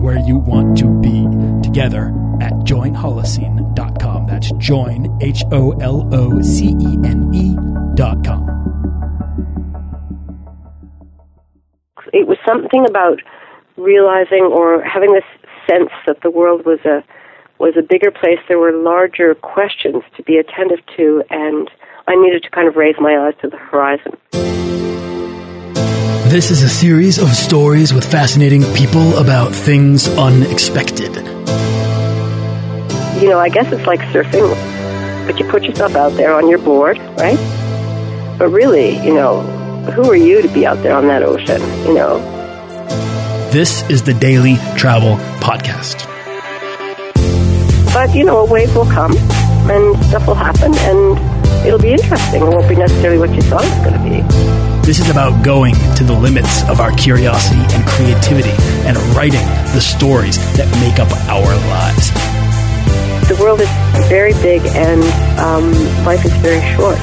where you want to be together at joinholocene.com. That's join, H O L O C E N E.com. It was something about realizing or having this sense that the world was a was a bigger place. There were larger questions to be attentive to, and I needed to kind of raise my eyes to the horizon. This is a series of stories with fascinating people about things unexpected. You know, I guess it's like surfing, but you put yourself out there on your board, right? But really, you know, who are you to be out there on that ocean, you know? This is the Daily Travel Podcast. But, you know, a wave will come and stuff will happen and it'll be interesting. It won't be necessarily what you thought it was going to be. This is about going to the limits of our curiosity and creativity and writing the stories that make up our lives. The world is very big and um, life is very short.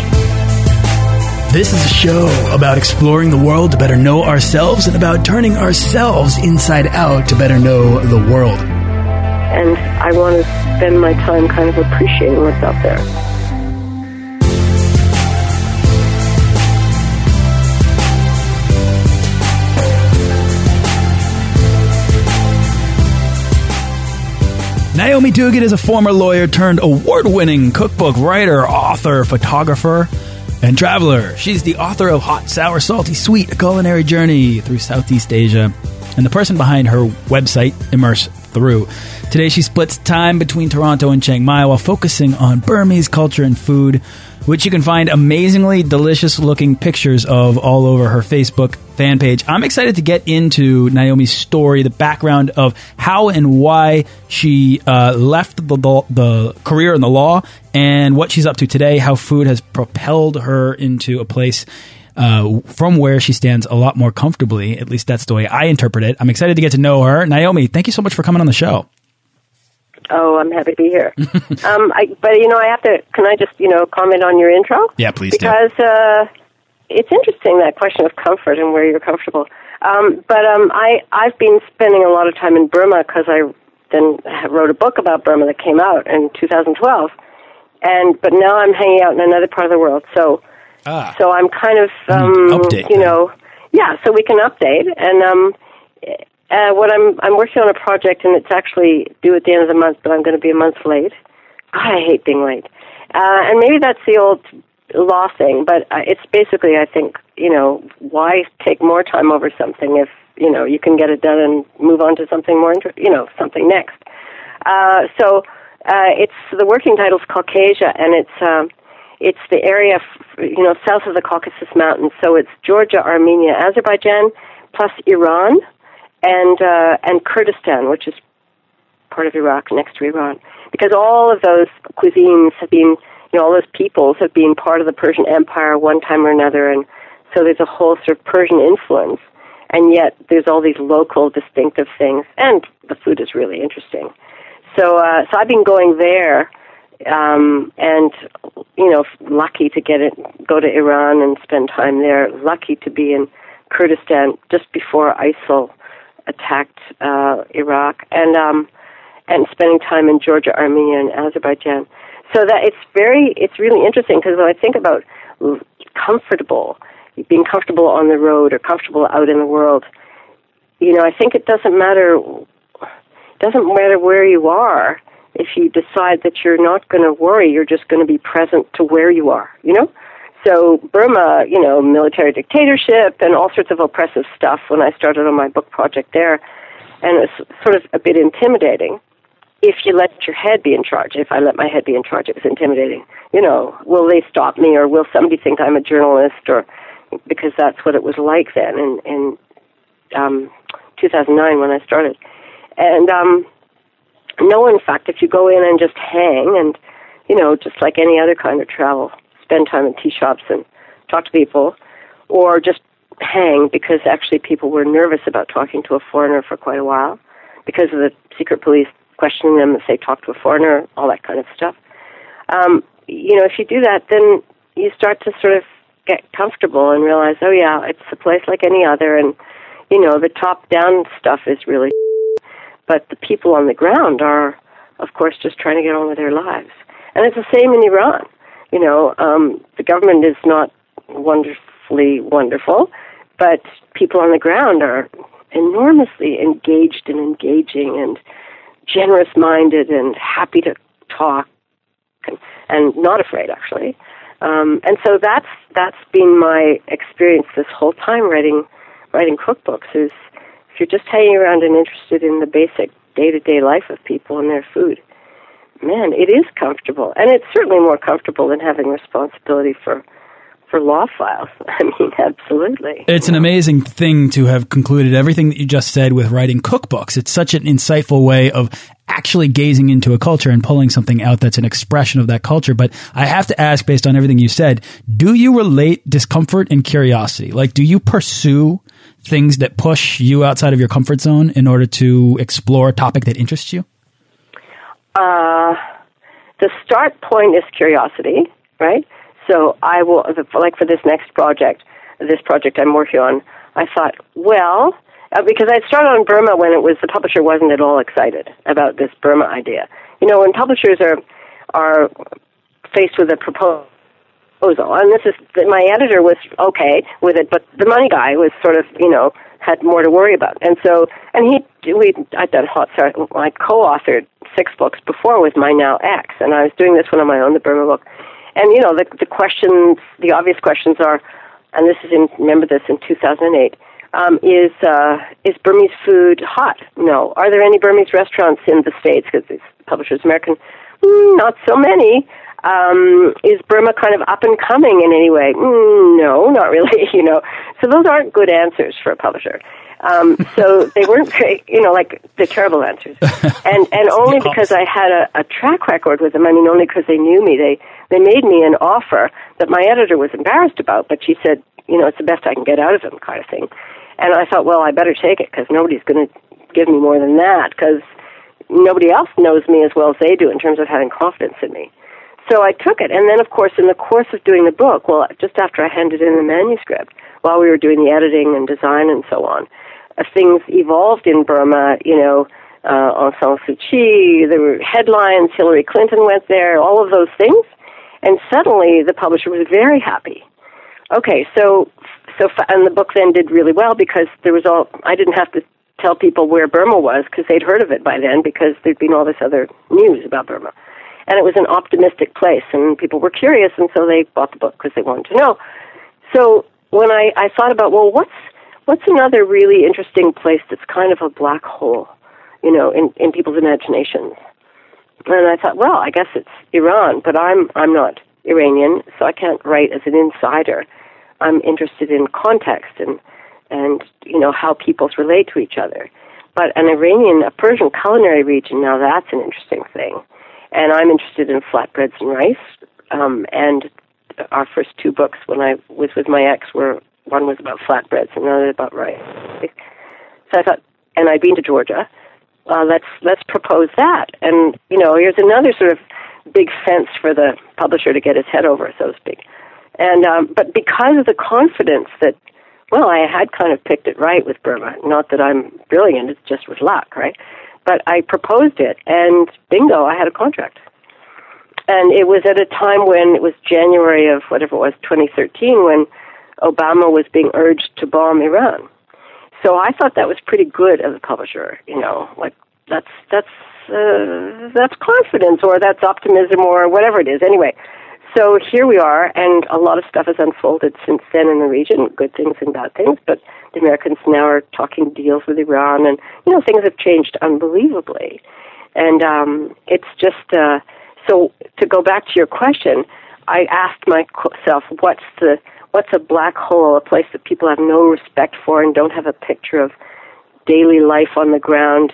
This is a show about exploring the world to better know ourselves and about turning ourselves inside out to better know the world. And I want to spend my time kind of appreciating what's out there. Naomi Duguid is a former lawyer turned award winning cookbook writer, author, photographer, and traveler. She's the author of Hot, Sour, Salty, Sweet, a culinary journey through Southeast Asia, and the person behind her website, Immerse Through. Today, she splits time between Toronto and Chiang Mai while focusing on Burmese culture and food, which you can find amazingly delicious looking pictures of all over her Facebook fan page. I'm excited to get into Naomi's story, the background of how and why she uh, left the, the, the career in the law, and what she's up to today, how food has propelled her into a place. Uh, from where she stands a lot more comfortably. At least that's the way I interpret it. I'm excited to get to know her. Naomi, thank you so much for coming on the show. Oh, I'm happy to be here. um, I, but you know, I have to. Can I just you know comment on your intro? Yeah, please because uh, it's interesting that question of comfort and where you're comfortable. Um, but um, I I've been spending a lot of time in Burma because I then wrote a book about Burma that came out in 2012, and but now I'm hanging out in another part of the world. So Ah. so I'm kind of um, Update you know yeah. So we can update and. Um, uh, what I'm I'm working on a project and it's actually due at the end of the month, but I'm going to be a month late. God, I hate being late. Uh, and maybe that's the old law thing, but uh, it's basically I think you know why take more time over something if you know you can get it done and move on to something more inter- you know something next. Uh, so uh, it's the working title is Caucasia, and it's um, it's the area f- you know south of the Caucasus Mountains. So it's Georgia, Armenia, Azerbaijan, plus Iran and uh, and Kurdistan, which is part of Iraq next to Iran, because all of those cuisines have been, you know, all those peoples have been part of the Persian Empire one time or another, and so there's a whole sort of Persian influence, and yet there's all these local distinctive things, and the food is really interesting. So, uh, so I've been going there, um, and you know, lucky to get it, go to Iran and spend time there. Lucky to be in Kurdistan just before ISIL attacked uh, Iraq, and um, and spending time in Georgia, Armenia, and Azerbaijan. So that it's very, it's really interesting because when I think about comfortable, being comfortable on the road or comfortable out in the world, you know, I think it doesn't matter. Doesn't matter where you are. If you decide that you're not going to worry, you're just going to be present to where you are. You know. So Burma, you know, military dictatorship and all sorts of oppressive stuff when I started on my book project there. And it was sort of a bit intimidating. If you let your head be in charge, if I let my head be in charge, it was intimidating. You know, will they stop me or will somebody think I'm a journalist or because that's what it was like then in, in um, 2009 when I started. And um, no, in fact, if you go in and just hang and you know, just like any other kind of travel, spend time in tea shops and talk to people, or just hang because actually people were nervous about talking to a foreigner for quite a while because of the secret police questioning them if they talk to a foreigner, all that kind of stuff. Um, you know, if you do that, then you start to sort of get comfortable and realize, oh yeah, it's a place like any other, and you know, the top-down stuff is really, but the people on the ground are, of course, just trying to get on with their lives, and it's the same in Iran. You know, um, the government is not wonderfully wonderful, but people on the ground are enormously engaged and engaging and generous minded and happy to talk and, and not afraid actually. Um, and so that's that's been my experience this whole time writing writing cookbooks is if you're just hanging around and interested in the basic day to day life of people and their food, man, it is comfortable. And it's certainly more comfortable than having responsibility for for law files. I mean, absolutely. It's an amazing thing to have concluded everything that you just said with writing cookbooks. It's such an insightful way of actually gazing into a culture and pulling something out that's an expression of that culture. But I have to ask, based on everything you said, do you relate discomfort and curiosity? Like, do you pursue things that push you outside of your comfort zone in order to explore a topic that interests you? Uh, the start point is curiosity, right? So I will, like for this next project, this project I'm working on, I thought, well, uh, because I started on Burma when it was the publisher wasn't at all excited about this Burma idea. You know, when publishers are are faced with a proposal, and this is my editor was okay with it, but the money guy was sort of you know had more to worry about, and so and he we I'd done hot sorry, I co-authored six books before with my now ex, and I was doing this one on my own, the Burma book, and you know the the questions, the obvious questions are, and this is in remember this in 2008 um, is uh, is Burmese food hot? No. Are there any Burmese restaurants in the states? Because this publisher's American. Mm, not so many. Um, is Burma kind of up and coming in any way? Mm, no, not really. You know, so those aren't good answers for a publisher. Um, so they weren't very, you know, like the terrible answers. And and only because I had a, a track record with them. I mean, only because they knew me. They they made me an offer that my editor was embarrassed about, but she said, you know, it's the best I can get out of them, kind of thing. And I thought, well, I better take it because nobody's going to give me more than that because nobody else knows me as well as they do in terms of having confidence in me. So I took it. And then, of course, in the course of doing the book, well, just after I handed in the manuscript, while we were doing the editing and design and so on, uh, things evolved in Burma, you know, uh, Aung San Suu Kyi, there were headlines, Hillary Clinton went there, all of those things. And suddenly the publisher was very happy. Okay, so so and the book then did really well because there was all I didn't have to tell people where Burma was because they'd heard of it by then because there'd been all this other news about Burma. And it was an optimistic place and people were curious and so they bought the book because they wanted to know. So when I, I thought about, well, what's, what's another really interesting place that's kind of a black hole, you know, in, in people's imaginations? And I thought, well, I guess it's Iran, but I'm, I'm not Iranian, so I can't write as an insider. I'm interested in context and and you know how peoples relate to each other. But an Iranian, a Persian culinary region, now that's an interesting thing. And I'm interested in flatbreads and rice. Um, and our first two books, when I was with my ex, were one was about flatbreads and another about rice. So I thought, and I'd been to Georgia. Uh, let's let's propose that. And you know, here's another sort of big fence for the publisher to get his head over, so to speak. And um, but because of the confidence that, well, I had kind of picked it right with Burma. Not that I'm brilliant; it's just with luck, right? But I proposed it, and bingo, I had a contract. And it was at a time when it was January of whatever it was, 2013, when Obama was being urged to bomb Iran. So I thought that was pretty good as a publisher. You know, like that's that's uh, that's confidence or that's optimism or whatever it is. Anyway, so here we are, and a lot of stuff has unfolded since then in the region, good things and bad things, but the Americans now are talking deals with Iran, and, you know, things have changed unbelievably. And um, it's just, uh, so to go back to your question, I asked myself, what's the, what's a black hole, a place that people have no respect for and don't have a picture of daily life on the ground?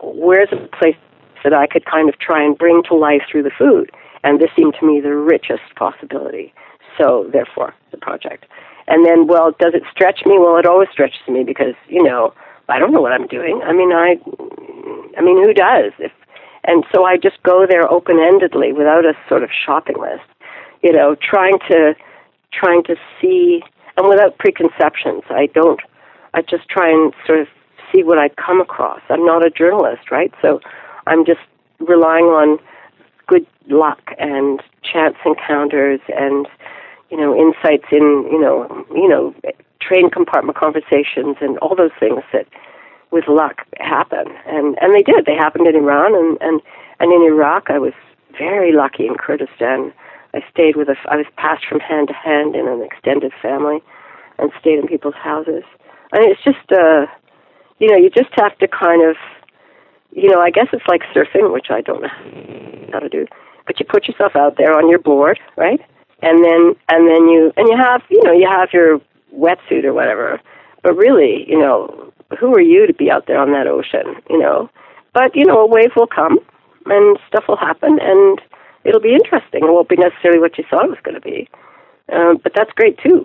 Where's a place that I could kind of try and bring to life through the food? And this seemed to me the richest possibility. So, therefore, the project. And then, well, does it stretch me? Well, it always stretches me because you know I don't know what I'm doing. I mean, I, I mean, who does? If, and so I just go there open endedly without a sort of shopping list. You know, trying to, trying to see, and without preconceptions. I don't. I just try and sort of see what I come across. I'm not a journalist, right? So I'm just relying on good luck and chance encounters and you know insights in you know you know train compartment conversations and all those things that with luck happen. And and they did. They happened in Iran and and and in Iraq I was very lucky in Kurdistan. I stayed with a I was passed from hand to hand in an extended family and stayed in people's houses. And it's just uh you know you just have to kind of you know I guess it's like surfing which I don't know how to do. But you put yourself out there on your board right? And then and then you and you have you know you have your wetsuit or whatever. But really you know who are you to be out there on that ocean you know? But you know a wave will come and stuff will happen and it'll be interesting. It won't be necessarily what you thought it was going to be. Um, but that's great too.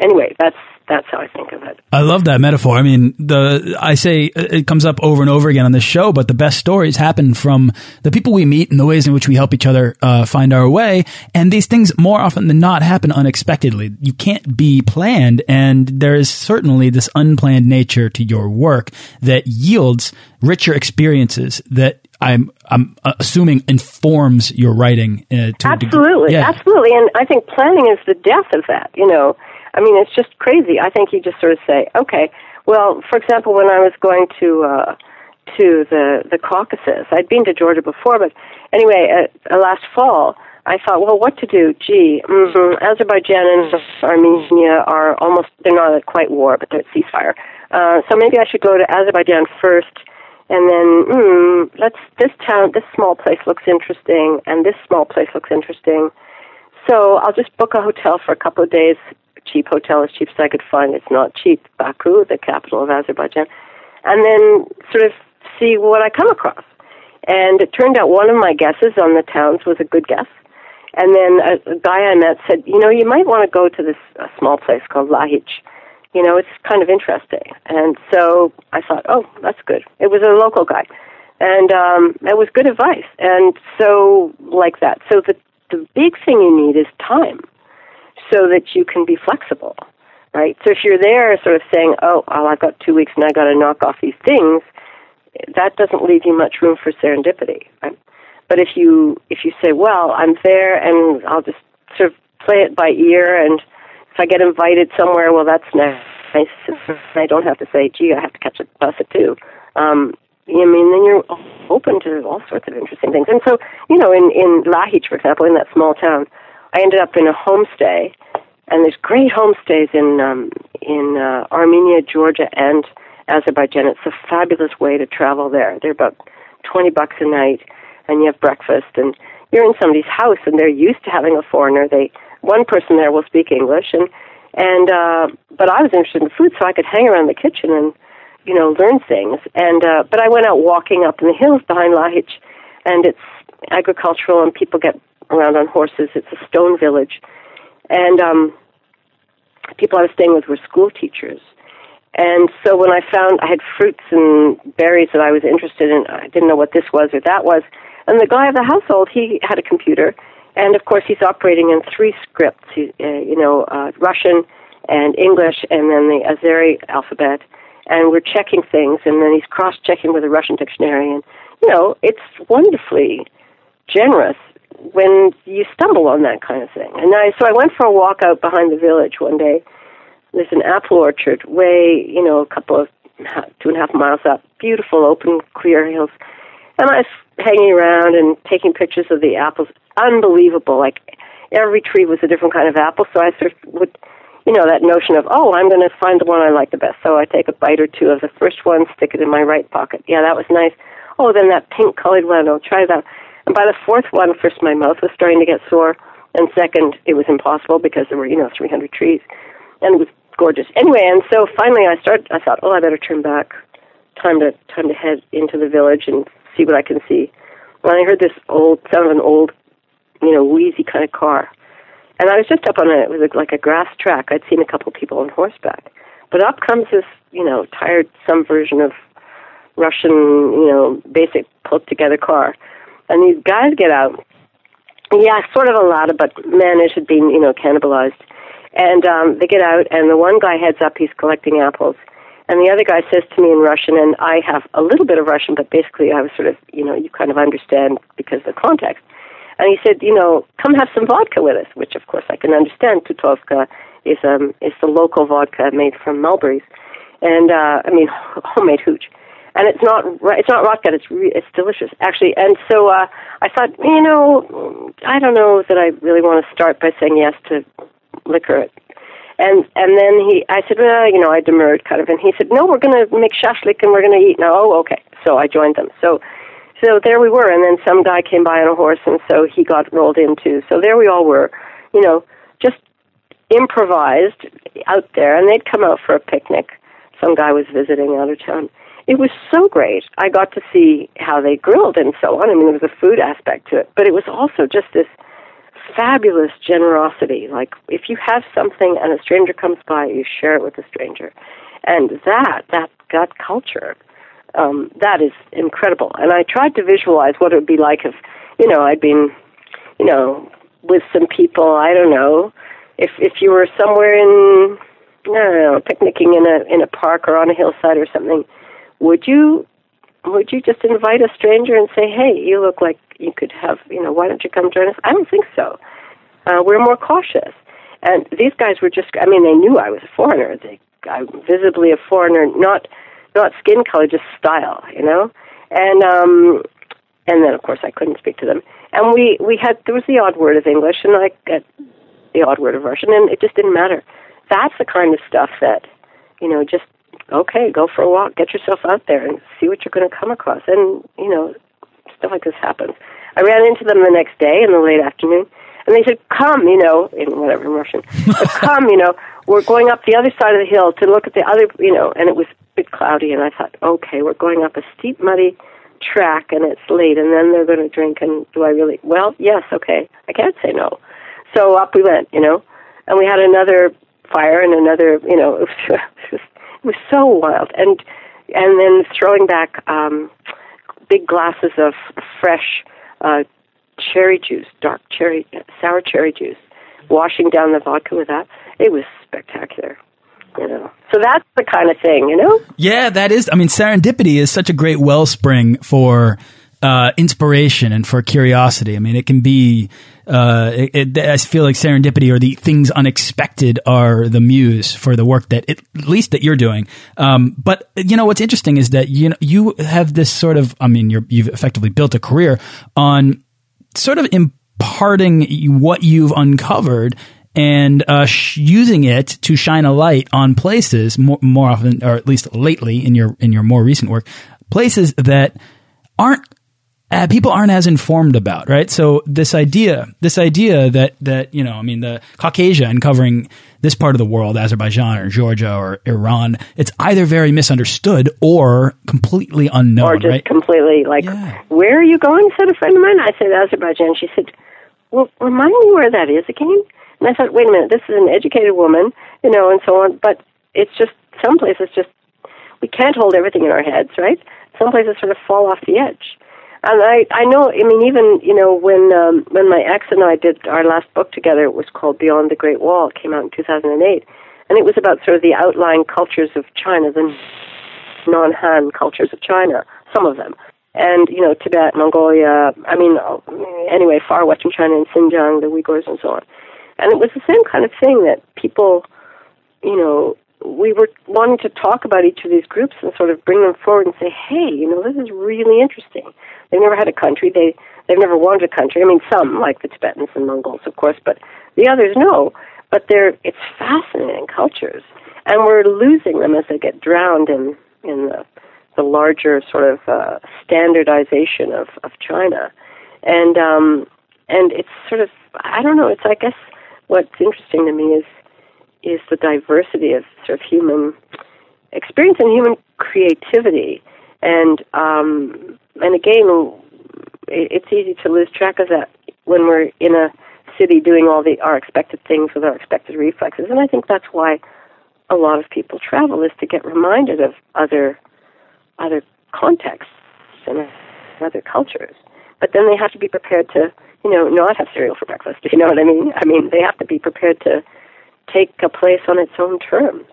Anyway that's that's how I think of it. I love that metaphor. I mean, the I say it comes up over and over again on this show, but the best stories happen from the people we meet and the ways in which we help each other uh, find our way. And these things more often than not happen unexpectedly. You can't be planned, and there is certainly this unplanned nature to your work that yields richer experiences that I'm I'm assuming informs your writing. Uh, absolutely, yeah. absolutely, and I think planning is the death of that. You know, I mean, it's just crazy. I think you just sort of say, okay, well, for example, when I was going to uh, to the the Caucasus, I'd been to Georgia before, but anyway, uh, uh, last fall, I thought, well, what to do? Gee, mm-hmm, Azerbaijan and Armenia are almost, they're not at quite war, but they're at ceasefire. Uh, so maybe I should go to Azerbaijan first, and then, mm, let's, this town, this small place looks interesting, and this small place looks interesting. So I'll just book a hotel for a couple of days cheap hotel as cheap as I could find. It's not cheap. Baku, the capital of Azerbaijan, and then sort of see what I come across. And it turned out one of my guesses on the towns was a good guess. And then a, a guy I met said, you know, you might want to go to this a small place called Lahij. You know, it's kind of interesting. And so I thought, oh, that's good. It was a local guy. And um, it was good advice. And so, like that. So the, the big thing you need is time so that you can be flexible, right? So if you're there sort of saying, oh, well, I've got two weeks and I've got to knock off these things, that doesn't leave you much room for serendipity, right? But if you if you say, well, I'm there and I'll just sort of play it by ear, and if I get invited somewhere, well, that's nice. I don't have to say, gee, I have to catch a bus at two. Um, I mean, then you're open to all sorts of interesting things. And so, you know, in in Lahij, for example, in that small town, I ended up in a homestay, and there's great homestays in um, in uh, Armenia, Georgia, and Azerbaijan. It's a fabulous way to travel there. They're about twenty bucks a night, and you have breakfast, and you're in somebody's house, and they're used to having a foreigner. They one person there will speak English, and and uh, but I was interested in food, so I could hang around the kitchen and you know learn things. And uh, but I went out walking up in the hills behind Lahij, and it's agricultural, and people get around on horses. It's a stone village, and um, people I was staying with were school teachers. And so when I found I had fruits and berries that I was interested in, I didn't know what this was or that was. And the guy of the household, he had a computer, and of course he's operating in three scripts, uh, you know, uh, Russian and English, and then the Azeri alphabet. And we're checking things, and then he's cross-checking with a Russian dictionary, and you know, it's wonderfully generous when you stumble on that kind of thing. And I, so I went for a walk out behind the village one day. There's an apple orchard way, you know, a couple of two and a half miles up, beautiful open clear hills. And I was hanging around and taking pictures of the apples. Unbelievable. Like every tree was a different kind of apple. So I sort of would, you know, that notion of, oh, I'm going to find the one I like the best. So I take a bite or two of the first one, stick it in my right pocket. Yeah, that was nice. Oh, then that pink colored one, I'll try that. And by the fourth one, first my mouth was starting to get sore, and second, it was impossible because there were, you know, 300 trees, and it was gorgeous. Anyway, and so finally I started, I thought, oh, I better turn back. Time to, time to head into the village and see what I can see. When I heard this old, sound of an old you know, wheezy kind of car. And I was just up on a, it was like a grass track. I'd seen a couple people on horseback. But up comes this, you know, tired, some version of Russian, you know, basic put together car. And these guys get out. Yeah, sort of a lot, of but man, it had been, you know, cannibalized. And um, they get out, and the one guy heads up, he's collecting apples. And the other guy says to me in Russian, and I have a little bit of Russian, but basically I was sort of, you know, you kind of understand because of the context. And he said, you know, come have some vodka with us, which of course I can understand. Tutovka is um is the local vodka made from mulberries, and uh, I mean homemade hooch, and it's not it's not vodka. It's re- it's delicious actually. And so uh, I thought, you know, I don't know that I really want to start by saying yes to liquor. And and then he, I said, well, you know, I demurred kind of, and he said, no, we're going to make shashlik and we're going to eat now. Oh, okay. So I joined them. So so there we were, and then some guy came by on a horse, and so he got rolled into. So there we all were, you know, just improvised out there, and they'd come out for a picnic. Some guy was visiting out of town. It was so great. I got to see how they grilled and so on. I mean, there was a food aspect to it, but it was also just this fabulous generosity. Like, if you have something and a stranger comes by, you share it with the stranger. And that, that gut culture um, that is incredible. And I tried to visualize what it would be like if, you know, I'd been, you know, with some people. I don't know if if you were somewhere in, I don't know, picnicking in a in a park or on a hillside or something. Would you would you just invite a stranger and say, "Hey, you look like you could have, you know, why don't you come join us?" I don't think so. Uh, we're more cautious. And these guys were just, I mean, they knew I was a foreigner. They, I'm visibly a foreigner, not not skin color, just style, you know. And um, and then of course I couldn't speak to them. And we we had there was the odd word of English and like the odd word of Russian, and it just didn't matter. That's the kind of stuff that you know just okay, go for a walk, get yourself out there, and see what you're going to come across. And you know stuff like this happens. I ran into them the next day in the late afternoon, and they said, "Come, you know, in whatever Russian, but come, you know, we're going up the other side of the hill to look at the other, you know." And it was bit cloudy, and I thought, okay, we're going up a steep, muddy track, and it's late, and then they're going to drink. And do I really? Well, yes, okay. I can't say no. So up we went, you know, and we had another fire and another, you know, it was, it was so wild, and and then throwing back um, big glasses of fresh uh, cherry juice, dark cherry, sour cherry juice, washing down the vodka with that. It was spectacular you know. So that's the kind of thing, you know. Yeah, that is. I mean, serendipity is such a great wellspring for uh, inspiration and for curiosity. I mean, it can be. Uh, it, it, I feel like serendipity or the things unexpected are the muse for the work that at least that you're doing. Um, but you know what's interesting is that you know you have this sort of. I mean, you're, you've effectively built a career on sort of imparting what you've uncovered and uh, using it to shine a light on places more, more often, or at least lately in your in your more recent work, places that aren't uh, people aren't as informed about, right? So this idea, this idea that that you know, I mean, the Caucasia and covering this part of the world, Azerbaijan or Georgia or Iran, it's either very misunderstood or completely unknown, or just right? completely like, yeah. where are you going? Said a friend of mine. I said Azerbaijan. She said, well, remind me where that is again. And I thought, wait a minute, this is an educated woman, you know, and so on. But it's just some places just we can't hold everything in our heads, right? Some places sort of fall off the edge. And I, I know, I mean, even you know, when um, when my ex and I did our last book together, it was called Beyond the Great Wall. It came out in 2008, and it was about sort of the outlying cultures of China, the non-Han cultures of China, some of them and you know Tibet, Mongolia. I mean, anyway, far western China and Xinjiang, the Uyghurs, and so on. And it was the same kind of thing that people, you know, we were wanting to talk about each of these groups and sort of bring them forward and say, hey, you know, this is really interesting. They've never had a country. They they've never wanted a country. I mean, some like the Tibetans and Mongols, of course, but the others no. But they're it's fascinating cultures, and we're losing them as they get drowned in in the the larger sort of uh, standardization of of China, and um, and it's sort of I don't know. It's I guess what's interesting to me is is the diversity of sort of human experience and human creativity, and um, and again, it's easy to lose track of that when we're in a city doing all the our expected things with our expected reflexes. And I think that's why a lot of people travel is to get reminded of other other contexts and other cultures. But then they have to be prepared to, you know, not have cereal for breakfast. You know what I mean? I mean, they have to be prepared to take a place on its own terms.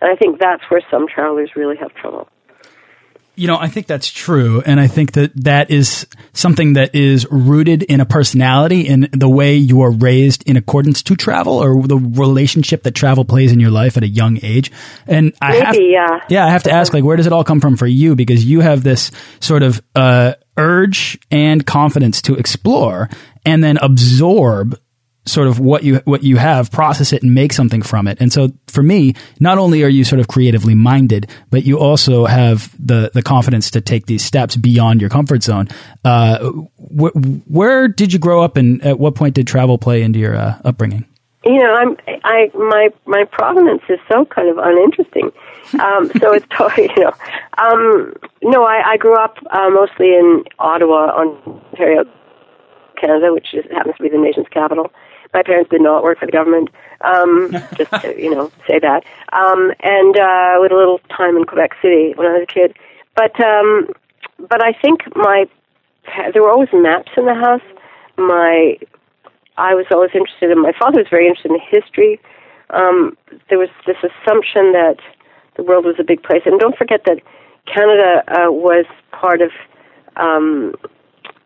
And I think that's where some travelers really have trouble. You know, I think that's true. And I think that that is something that is rooted in a personality in the way you are raised in accordance to travel or the relationship that travel plays in your life at a young age. And I Maybe, have, yeah. yeah, I have to ask, like, where does it all come from for you? Because you have this sort of, uh, urge and confidence to explore and then absorb sort of what you what you have, process it, and make something from it. And so, for me, not only are you sort of creatively minded, but you also have the the confidence to take these steps beyond your comfort zone. Uh, wh where did you grow up, and at what point did travel play into your uh, upbringing? You know, I'm I my my provenance is so kind of uninteresting. Um, so it's totally you know, um, no, I, I grew up uh, mostly in Ottawa, Ontario, Canada, which is, happens to be the nation's capital. My parents did not work for the government. Um, just to, you know, say that. Um, and uh, with a little time in Quebec City when I was a kid. But um, but I think my there were always maps in the house. My I was always interested in. My father was very interested in history. Um, there was this assumption that the world was a big place, and don't forget that Canada uh, was part of um,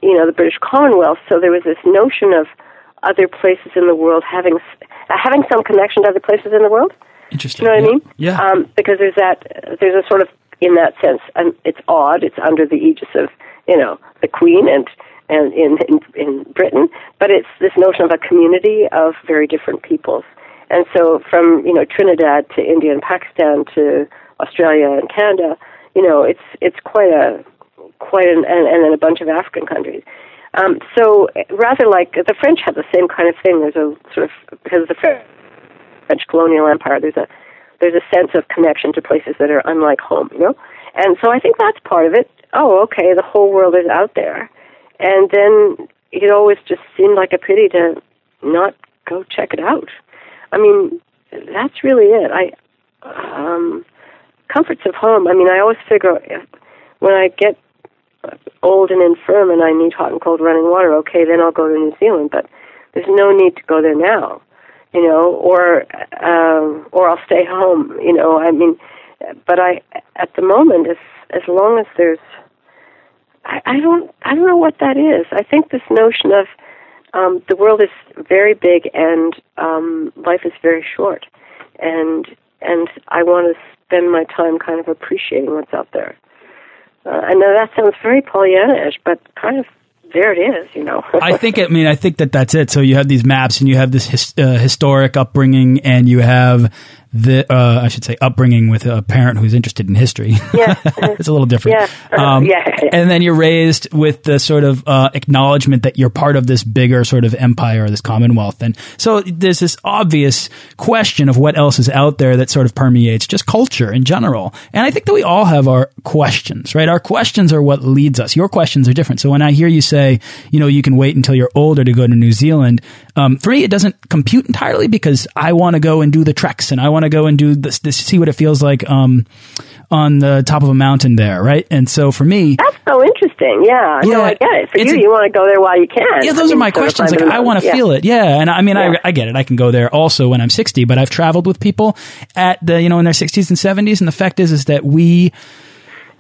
you know the British Commonwealth. So there was this notion of other places in the world having uh, having some connection to other places in the world. Interesting. You know what I mean? Yeah. Um, because there's that there's a sort of in that sense, and it's odd. It's under the aegis of you know the Queen and and in, in in Britain, but it's this notion of a community of very different peoples. And so, from you know Trinidad to India and Pakistan to Australia and Canada, you know, it's it's quite a quite an and, and then a bunch of African countries. Um, so rather like the French have the same kind of thing. There's a sort of because the French colonial empire. There's a there's a sense of connection to places that are unlike home, you know. And so I think that's part of it. Oh, okay, the whole world is out there, and then it always just seemed like a pity to not go check it out. I mean, that's really it. I um, comforts of home. I mean, I always figure when I get old and infirm and I need hot and cold running water, okay, then I'll go to New Zealand. But there's no need to go there now, you know, or um, or I'll stay home, you know. I mean, but I at the moment, as as long as there's, I, I don't I don't know what that is. I think this notion of um, the world is very big and um, life is very short, and and I want to spend my time kind of appreciating what's out there. Uh, I know that sounds very Pollyannish, but kind of there it is, you know. I think, I mean, I think that that's it. So you have these maps and you have this his, uh, historic upbringing and you have the, uh, I should say upbringing with a parent who's interested in history. Yeah. it's a little different. Yeah. Um, yeah. And then you're raised with the sort of, uh, acknowledgement that you're part of this bigger sort of empire, this commonwealth. And so there's this obvious question of what else is out there that sort of permeates just culture in general. And I think that we all have our questions, right? Our questions are what leads us. Your questions are different. So when I hear you say, you know, you can wait until you're older to go to New Zealand, um, for me, it doesn't compute entirely because I want to go and do the treks and I want to go and do this, this, see what it feels like, um, on the top of a mountain there, right? And so for me, That's so interesting. Yeah. Yeah, no, I get it. For you, a- you want to go there while you can. yeah, I those are my questions. Like, I want to out. feel it. Yeah. And I mean, Yeah. I, I get it. I can go there also when I'm 60, but I've traveled with people at the, you know, in their 60s and 70s. And the fact is, is that we,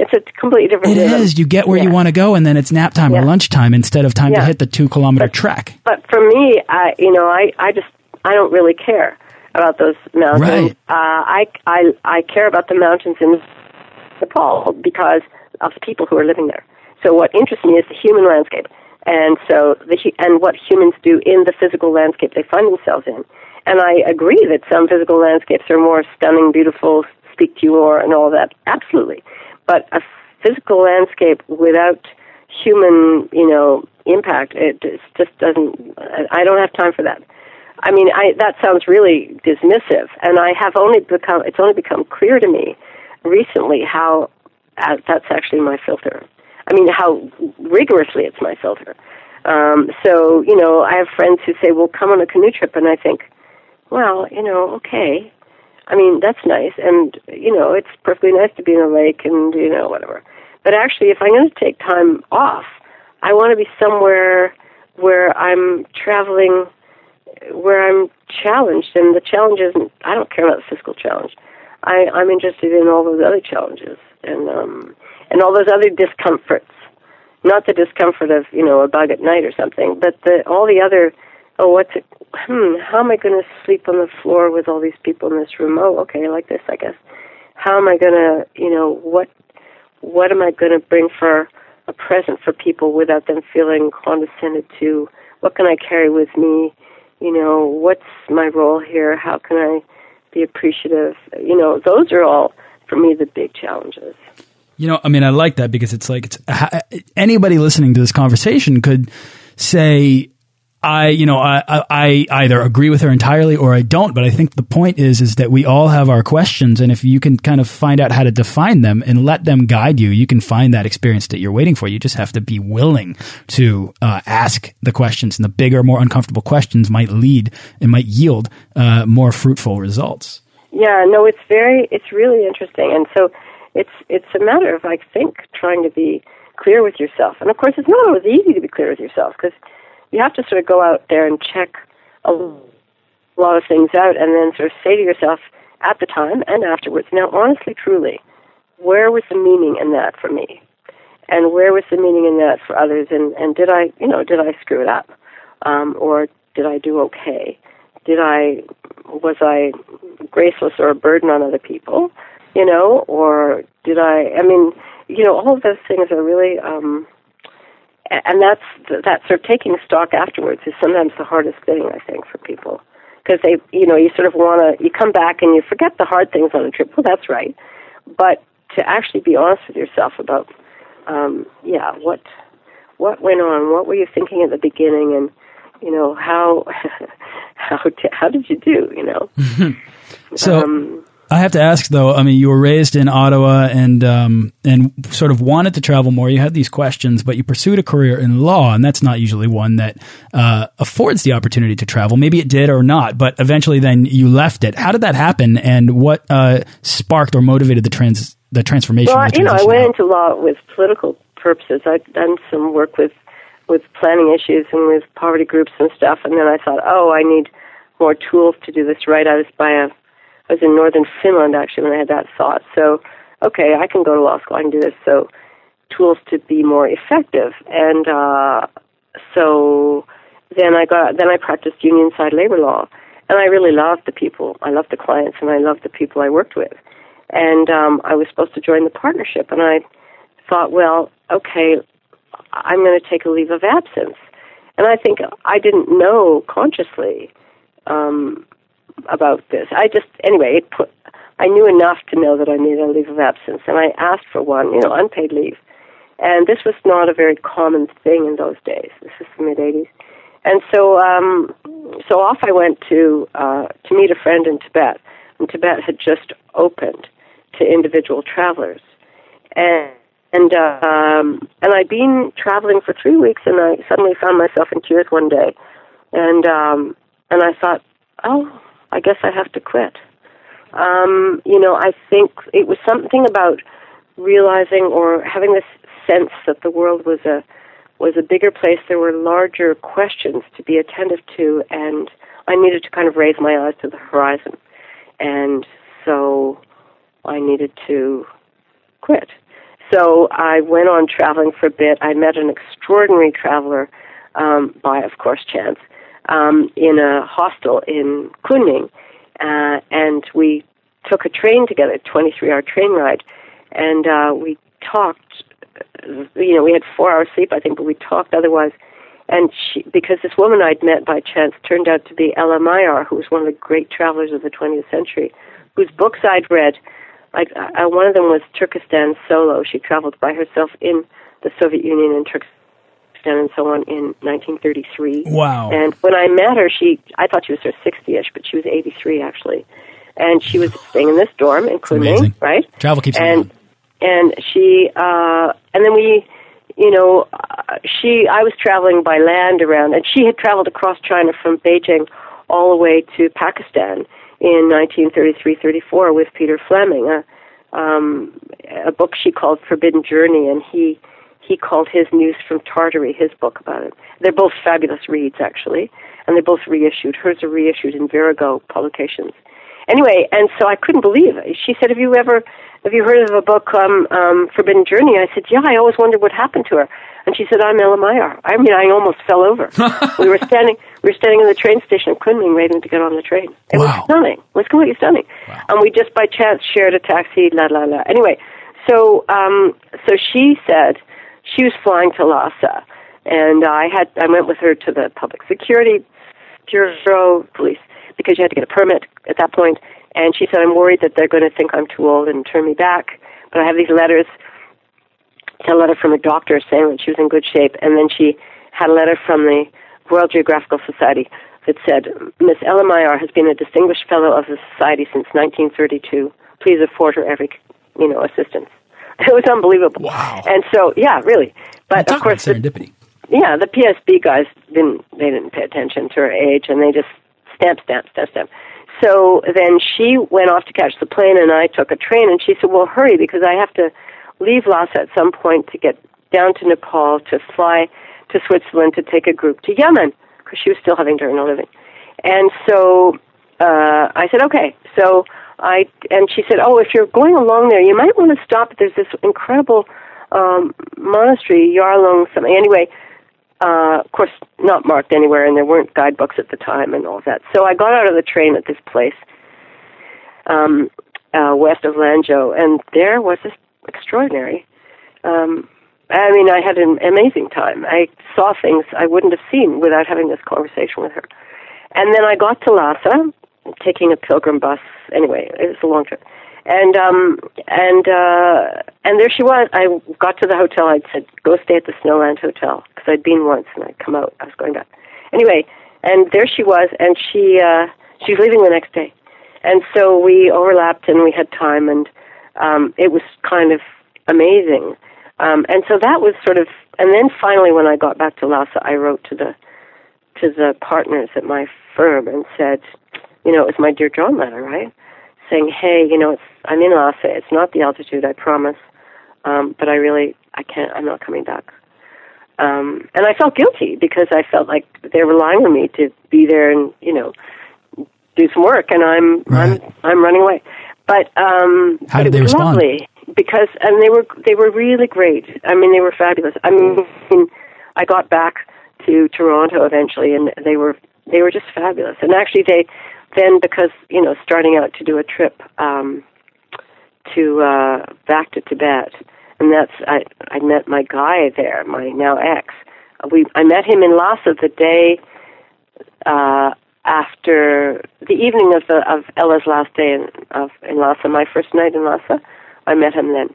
It's a completely different it rhythm. is, you get where you want to go and then it's nap time or Yeah. lunchtime instead of time to hit the two kilometer But- trek. But for me, I you know, I I just I don't really care about those mountains. Right. Uh, I I I care about the mountains in Nepal because of the people who are living there. So what interests me is the human landscape, and so the and what humans do in the physical landscape they find themselves in. And I agree that some physical landscapes are more stunning, beautiful, speak to you more, and all that. Absolutely, but a physical landscape without human, you know, impact, it just doesn't. I don't have time for that. I mean, I, that sounds really dismissive, and I have only become. It's only become clear to me recently how uh, that's actually my filter. I mean, how rigorously it's my filter. Um, so, you know, I have friends who say, well, come on a canoe trip. And I think, well, you know, okay. I mean, that's nice. And, you know, it's perfectly nice to be in a lake and, you know, whatever. But actually, if I'm going to take time off, I want to be somewhere where I'm traveling, where I'm challenged. And the challenge isn't, I don't care about the physical challenge. I, I'm interested in all those other challenges and, um, and all those other discomforts not the discomfort of you know a bug at night or something, but the all the other. Oh, what's it? Hmm. How am I going to sleep on the floor with all these people in this room? Oh, okay, like this, I guess. How am I going to, you know, what, what am I going to bring for a present for people without them feeling condescended to? What can I carry with me? You know, what's my role here? How can I be appreciative? You know, those are all for me the big challenges. You know, I mean, I like that because it's like it's anybody listening to this conversation could say, I, you know, I, I either agree with her entirely or I don't. But I think the point is, is that we all have our questions, and if you can kind of find out how to define them and let them guide you, you can find that experience that you're waiting for. You just have to be willing to uh, ask the questions, and the bigger, more uncomfortable questions might lead and might yield uh, more fruitful results. Yeah, no, it's very, it's really interesting, and so it's it's a matter of I think trying to be clear with yourself, and of course it's not always easy to be clear with yourself because you have to sort of go out there and check a lot of things out, and then sort of say to yourself at the time and afterwards, now honestly, truly, where was the meaning in that for me, and where was the meaning in that for others, and and did I you know did I screw it up, um, or did I do okay? Did I was I graceless or a burden on other people? you know, or did I? I mean, you know, all of those things are really, um, and that's that sort of taking stock afterwards is sometimes the hardest thing I think for people because they, you know, you sort of want to, you come back and you forget the hard things on the trip. Well, that's right, but to actually be honest with yourself about, um, yeah, what what went on, what were you thinking at the beginning, and you know how how how did you do, you know? so. Um, I have to ask though. I mean, you were raised in Ottawa and um, and sort of wanted to travel more. You had these questions, but you pursued a career in law, and that's not usually one that uh, affords the opportunity to travel. Maybe it did or not, but eventually, then you left it. How did that happen, and what uh, sparked or motivated the trans the transformation? Well, the you know, I went out? into law with political purposes. I'd done some work with with planning issues and with poverty groups and stuff, and then I thought, oh, I need more tools to do this right. I was by a I was in northern Finland actually when I had that thought. So, okay, I can go to law school. I can do this. So, tools to be more effective. And uh, so then I got then I practiced union side labor law, and I really loved the people. I loved the clients, and I loved the people I worked with. And um, I was supposed to join the partnership, and I thought, well, okay, I'm going to take a leave of absence. And I think I didn't know consciously um, about this. I just anyway, it put I knew enough to know that I needed a leave of absence, and I asked for one, you know, unpaid leave. And this was not a very common thing in those days. This is the mid '80s, and so um, so off I went to uh, to meet a friend in Tibet. And Tibet had just opened to individual travelers, and and uh, um, and I'd been traveling for three weeks, and I suddenly found myself in tears one day, and um, and I thought, oh, I guess I have to quit. Um, you know, I think it was something about realizing or having this sense that the world was a was a bigger place. There were larger questions to be attentive to, and I needed to kind of raise my eyes to the horizon. And so I needed to quit. So I went on traveling for a bit. I met an extraordinary traveler um, by, of course, chance um, in a hostel in Kunming, uh, and we took a train together, 23 hour train ride, and uh, we talked. You know, we had four hours sleep, I think, but we talked otherwise. And she, because this woman I'd met by chance turned out to be Ella Maillart, who was one of the great travelers of the 20th century, whose books I'd read. Like uh, one of them was Turkestan Solo. She traveled by herself in the Soviet Union and Turkestan and so on in 1933. Wow. And when I met her, she I thought she was sort of 60ish, but she was 83 actually. And she was staying in this dorm in Kunming, right? Travel keeps and and she uh and then we you know, uh, she I was traveling by land around, and she had traveled across China from Beijing all the way to Pakistan in 1933-34 with Peter Fleming, a, um, a book she called Forbidden Journey, and he he called his News from Tartary, his book about it. They're both fabulous reads, actually, and they're both reissued. Hers are reissued in Virago publications. Anyway, and so I couldn't believe it. She said, "Have you ever, have you heard of a book, um, um, Forbidden Journey?" I said, "Yeah, I always wondered what happened to her." And she said, "I'm Ella Maillart." I mean, I almost fell over. we were standing, we were standing in the train station in Kunming, waiting to get on the train. It Wow. was stunning. It was completely stunning. Wow. And we just by chance shared a taxi. La la la. Anyway, so um, so she said she was flying to Lhasa, and I had I went with her to the public security bureau police because you had to get a permit at that point. And she said, I'm worried that they're going to think I'm too old and turn me back. But I have these letters. A letter from a doctor saying that she was in good shape, and then she had a letter from the World Geographical Society that said, Miss Ella Maillart has been a distinguished fellow of the society since 1932. Please afford her every, you know, assistance. It was unbelievable. Wow. And so, yeah, really. But Talk of course, about the, serendipity. yeah, the PSB guys didn't they didn't pay attention to her age, and they just stamp, stamp, stamp, stamp. So then she went off to catch the plane, and I took a train. And she said, "Well, hurry because I have to leave Lhasa at some point to get down to Nepal to fly to Switzerland to take a group to Yemen because she was still having to earn a living." And so uh, I said, "Okay." So I and she said, "Oh, if you're going along there, you might want to stop. There's this incredible." um, monastery, Yarlung something. Anyway, uh, of course, not marked anywhere, and there weren't guidebooks at the time and all that. So I got out of the train at this place um, uh, west of Lanzhou, and there was this extraordinary. Um, I mean, I had an amazing time. I saw things I wouldn't have seen without having this conversation with her. And then I got to Lhasa, taking a pilgrim bus. Anyway, it was a long trip. And um and uh and there she was. I got to the hotel. I'd said go stay at the snowland hotel because i'd been once and i'd come out. I was going back. Anyway and there she was and she uh she was leaving the next day. And so we overlapped and we had time and um it was kind of amazing. Um and so that was sort of and then finally when i got back to lhasa i wrote to the to the partners at my firm and said you know it was my dear john letter right saying, "Hey, you know, it's I'm in Lhasa. It's not the altitude, I promise, um, but I really I can't. I'm not coming back." Um, and I felt guilty because I felt like they were relying on me to be there and you know do some work, and I'm Right. I'm I'm running away. But um, How but did it they was respond? lovely because and they were they were really great. I mean, they were fabulous. I mean, I got back to Toronto eventually, and they were they were just fabulous. And actually, they then because you know starting out to do a trip um, to uh, back to Tibet, and that's I I met my guy there, my now ex. We I met him in Lhasa the day uh, after the evening of the of Ella's last day in of in Lhasa, my first night in Lhasa. I met him then,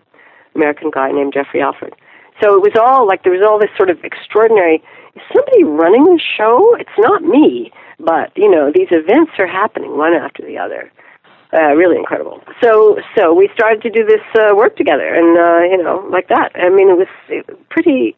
American guy named Jeffrey Alford. So it was all like there was all this sort of extraordinary. Is somebody running the show? It's not me, but you know these events are happening one after the other. Uh, really incredible. So so we started to do this uh, work together, and uh, you know like that. I mean it was pretty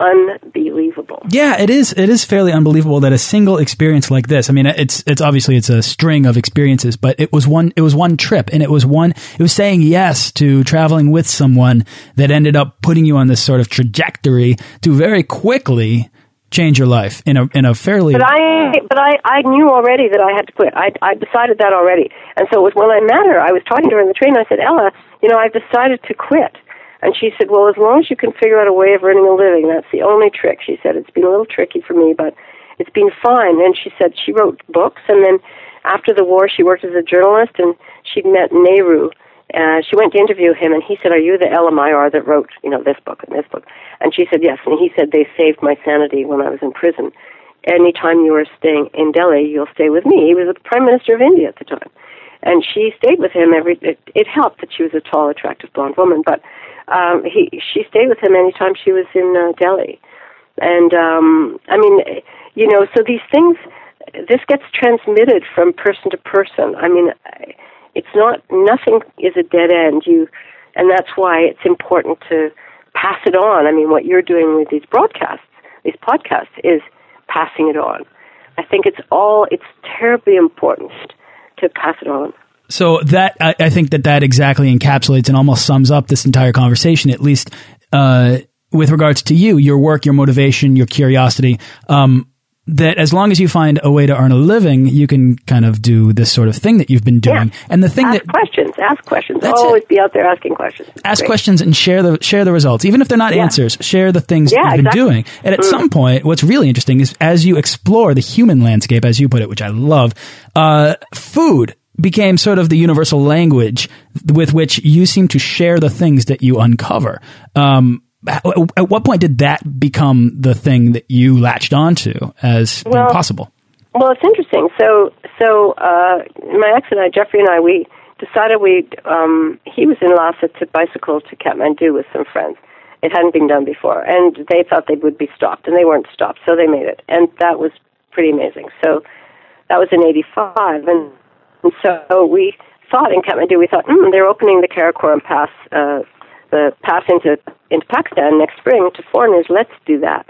unbelievable. Yeah, it is. It is fairly unbelievable that a single experience like this. I mean, it's it's obviously it's a string of experiences, but it was one. It was one trip, and it was one. It was saying yes to traveling with someone that ended up putting you on this sort of trajectory to very quickly change your life in a in a fairly. But I, but I, I knew already that I had to quit. I, I decided that already, and so it was when I met her. I was talking to her in the train. I said, Ella, you know, I've decided to quit. And she said, well, as long as you can figure out a way of earning a living, that's the only trick. She said, it's been a little tricky for me, but it's been fine. And she said she wrote books, and then after the war, she worked as a journalist, and she'd met Nehru. Uh, she went to interview him, and he said, "Are you the Maillart that wrote, you know, this book and this book?" And she said, "Yes." And he said, "They saved my sanity when I was in prison. Anytime you are staying in Delhi, you'll stay with me." He was the prime minister of India at the time, and she stayed with him. Every it, it helped that she was a tall, attractive blonde woman, but um, he she stayed with him anytime she was in uh, Delhi. And um, I mean, you know, so these things, this gets transmitted from person to person. I mean, it's not nothing is a dead end. You, and that's why it's important to pass it on. I mean, what you're doing with these broadcasts, these podcasts, is passing it on. I think it's all, it's terribly important to pass it on. So that I, I, think that that exactly encapsulates and almost sums up this entire conversation, at least uh, with regards to you, your work, your motivation, your curiosity. Um, that as long as you find a way to earn a living, you can kind of do this sort of thing that you've been doing. Yeah. And the thing ask that questions, ask questions, always it. be out there asking questions. Ask Great. questions and share the share the results, even if they're not yeah. answers. Share the things yeah, you've exactly. been doing. And at mm. some point, what's really interesting is as you explore the human landscape, as you put it, which I love, uh, food became sort of the universal language with which you seem to share the things that you uncover. Um, at what point did that become the thing that you latched onto as well, possible? Well, it's interesting. So, so uh, my ex and I, Jeffrey and I, we decided we um, he was in Lhasa to bicycle to Kathmandu with some friends. It hadn't been done before, and they thought they would be stopped, and they weren't stopped, so they made it, and that was pretty amazing. So that was in '85, and, and so we thought in Kathmandu, we thought, mm, they're opening the Karakoram Pass uh, the pass into into Pakistan next spring to foreigners. Let's do that.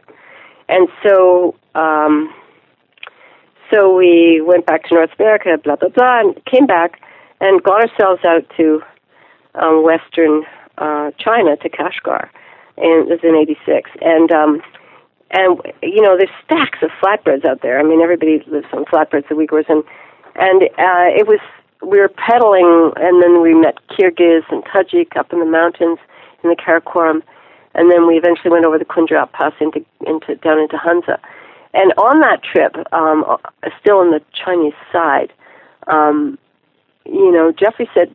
And so, um, so we went back to North America, blah blah blah, and came back and got ourselves out to um, Western uh, China to Kashgar, and it was in '86. And um, and you know, there's stacks of flatbreads out there. I mean, everybody lives on flatbreads, the Uyghurs, and and uh, it was we were pedaling, and then we met Kyrgyz and Tajik up in the mountains, in the Karakoram, and then we eventually went over the Khunjerab Pass into into down into Hunza. And on that trip, um, uh, still on the Chinese side, um, you know, Jeffrey said,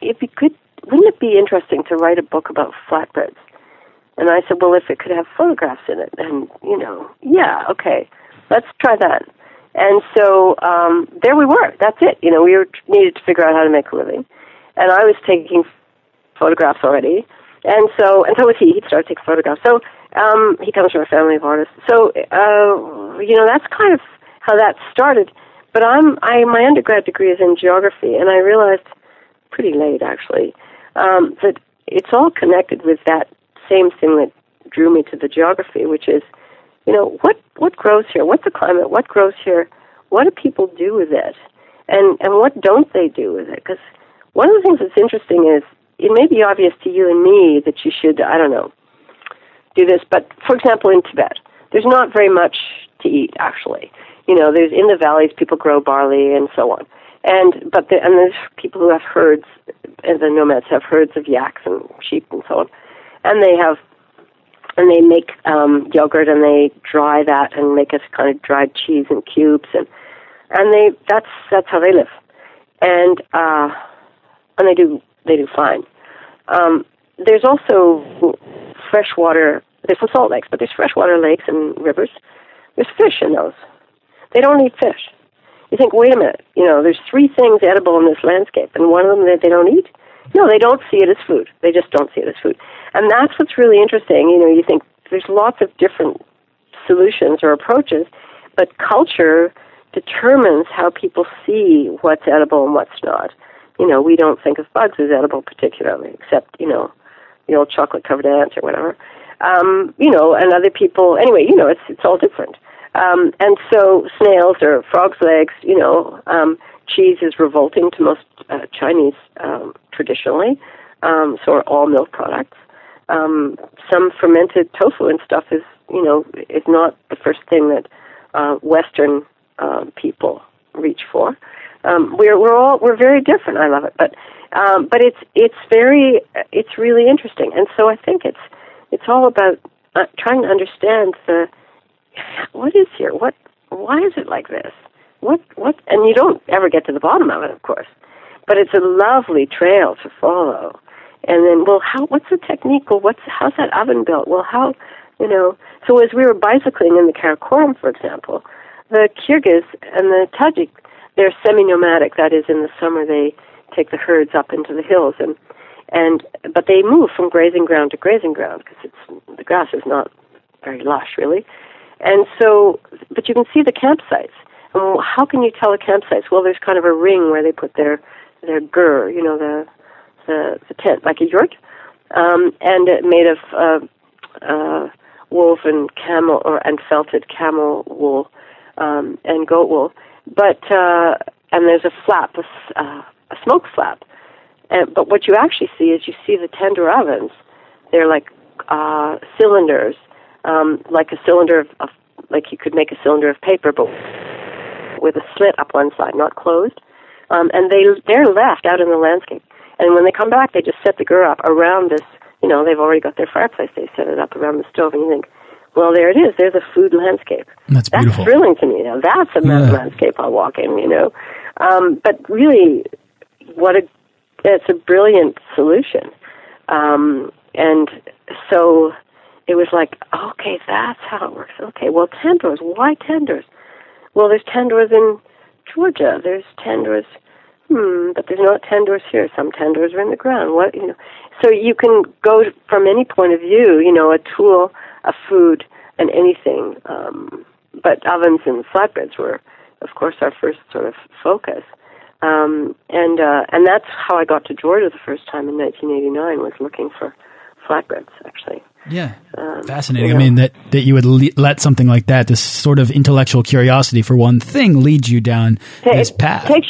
"If you could, wouldn't it be interesting to write a book about flatbreads?" And I said, "Well, if it could have photographs in it, and you know, yeah, okay, let's try that." And so um, there we were. That's it. You know, we were, needed to figure out how to make a living, and I was taking photographs already. And so, and so was he. He started taking photographs. So um, he comes from a family of artists. So uh, you know, that's kind of how that started. But I'm I my undergrad degree is in geography, and I realized pretty late actually um, that it's all connected with that same thing that drew me to the geography, which is you know what what grows here, what's the climate, what grows here, what do people do with it, and and what don't they do with it? Because one of the things that's interesting is it may be obvious to you and me that you should, I don't know, do this. But for example, in Tibet, there's not very much to eat actually. You know, there's in the valleys people grow barley and so on, and but the, and there's people who have herds, and the nomads have herds of yaks and sheep and so on, and they have and they make um, yogurt and they dry that and make a kind of dried cheese in cubes and and they that's that's how they live, and uh, and they do they do fine. Um, there's also freshwater. There's some salt lakes, but there's freshwater lakes and rivers. There's fish in those. They don't eat fish. You think, wait a minute, you know, there's three things edible in this landscape, and one of them that they don't eat. No, they don't see it as food. They just don't see it as food, and that's what's really interesting. You know, you think there's lots of different solutions or approaches, but culture determines how people see what's edible and what's not you know, we don't think of bugs as edible particularly, except, you know, the old chocolate covered ants or whatever. Um, you know, and other people, anyway, you know, it's, it's all different. Um, and so snails or frog's legs, you know, um, cheese is revolting to most uh, Chinese um, traditionally, um, so are all milk products. Um, some fermented tofu and stuff is, you know, is not the first thing that uh, Western uh, people reach for. Um, we're we're all we're very different. I love it, but um, but it's it's very it's really interesting, and so I think it's it's all about uh, trying to understand the what is here, what why is it like this, what what, and you don't ever get to the bottom of it, of course, but it's a lovely trail to follow. And then, well, how? What's the technique? Well, what's how's that oven built? Well, how? You know. So as we were bicycling in the Karakoram, for example, the Kyrgyz and the Tajik they're semi-nomadic. That is, in the summer they take the herds up into the hills, and and but they move from grazing ground to grazing ground because it's the grass is not very lush, really. And so, but you can see the campsites. And how can you tell the campsites? Well, there's kind of a ring where they put their their gur, you know, the the, the tent, like a yurt. um, and made of uh, uh, woven camel or and felted camel wool um, and goat wool. But uh, and there's a flap, a, uh, a smoke flap. And, but what you actually see is you see the tender ovens. They're like uh, cylinders, um, like a cylinder of, of, like you could make a cylinder of paper, but with a slit up one side, not closed. Um, and they they're left out in the landscape. And when they come back, they just set the gur up around this. You know, they've already got their fireplace. They set it up around the stove, and you think, well, there it is. There's a food landscape. That's beautiful. That's thrilling to me. Now, that's a yeah. landscape I'll walk in. You know, um, but really, what a it's a brilliant solution. Um, and so it was like, okay, that's how it works. Okay, well, tenders. Why tenders? Well, there's tenders in Georgia. There's tenders. Hmm, but there's not tenders here. Some tenders are in the ground. What you know? So you can go from any point of view. You know, a tool, a food, and anything. Um, but ovens and flatbreads were, of course, our first sort of focus. Um, and uh, and that's how I got to Georgia the first time in 1989. Was looking for flatbreads, actually. Yeah, um, fascinating. I mean that that you would le let something like that, this sort of intellectual curiosity for one thing, lead you down this path. Takes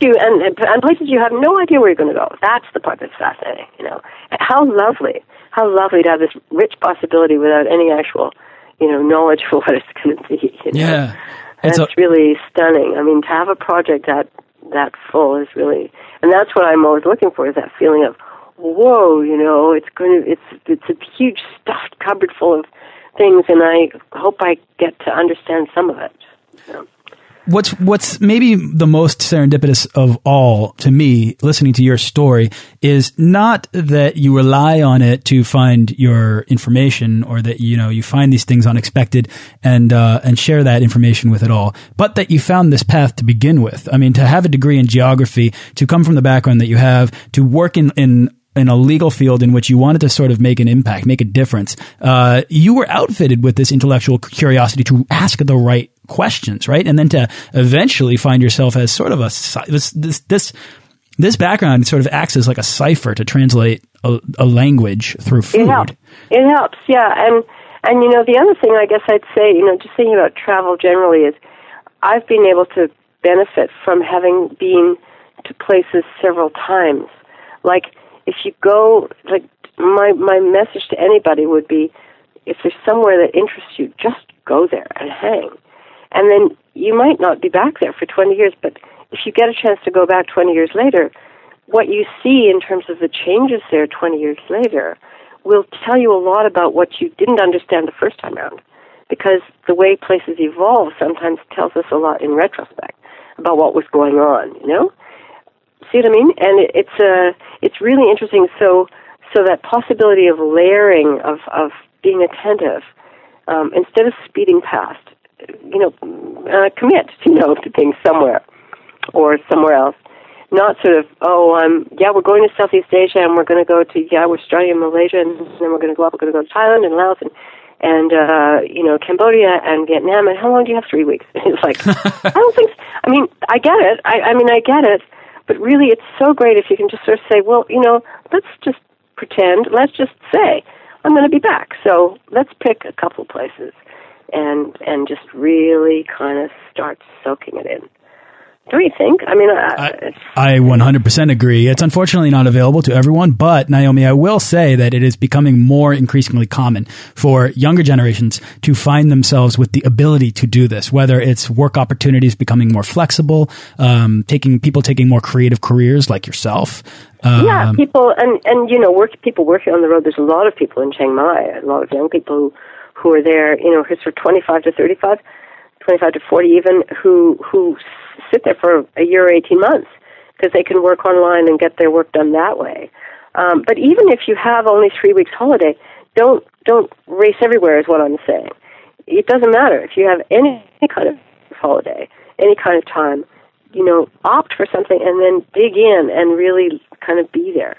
you and, and places you have no idea where you're going to go. That's the part that's fascinating. You know, how lovely, how lovely to have this rich possibility without any actual, you know, knowledge for what it's going to be. You know? Yeah, that's really stunning. I mean, to have a project that that full is really, and that's what I'm always looking for is that feeling of, whoa, you know, it's going to, it's it's a huge stuffed cupboard full of things, and I hope I get to understand some of it. You know? What's what's maybe the most serendipitous of all to me, listening to your story, is not that you rely on it to find your information, or that you know you find these things unexpected and uh, and share that information with it all, but that you found this path to begin with. I mean, to have a degree in geography, to come from the background that you have, to work in in in a legal field in which you wanted to sort of make an impact, make a difference, uh, you were outfitted with this intellectual curiosity to ask the right questions, right? And then to eventually find yourself as sort of a this this this this background sort of acts as like a cipher to translate a, a language through food. It helps. It helps, yeah. And and you know the other thing I guess I'd say, you know, just thinking about travel generally is I've been able to benefit from having been to places several times. Like if you go, like my my message to anybody would be, if there's somewhere that interests you, just go there and hang. And then you might not be back there for 20 years, but if you get a chance to go back 20 years later, what you see in terms of the changes there 20 years later will tell you a lot about what you didn't understand the first time around. Because the way places evolve sometimes tells us a lot in retrospect about what was going on, you know? See what I mean? And it, it's uh, it's really interesting. So so that possibility of layering of of being attentive um, instead of speeding past you know, uh, commit, you know, to things somewhere or somewhere else. Not sort of, oh, um, yeah, we're going to Southeast Asia and we're going to go to, yeah, we're starting in Malaysia and then we're going to go up, we're going to go to Thailand and Laos and, and, uh, you know, Cambodia and Vietnam. And how long do you have? Three weeks. it's like, I don't think, I mean, I get it. I, I mean, I get it. But really, it's so great if you can just sort of say, well, you know, let's just pretend, let's just say, I'm going to be back. So let's pick a couple places and and just really kind of start soaking it in. Don't you think? I mean, I, I 100% agree. It's unfortunately not available to everyone, but Naomi, I will say that it is becoming more increasingly common for younger generations to find themselves with the ability to do this, whether it's work opportunities becoming more flexible, um, taking people taking more creative careers like yourself. Um, yeah, people, and, and, you know, work, people working on the road. There's a lot of people in Chiang Mai, a lot of young people who who are there, you know, who's for 25 to 35, 25 to 40 even, who, who sit there for a year or 18 months because they can work online and get their work done that way. Um, but even if you have only three weeks holiday, don't, don't race everywhere is what I'm saying. It doesn't matter if you have any any kind of holiday, any kind of time, you know, opt for something and then dig in and really kind of be there,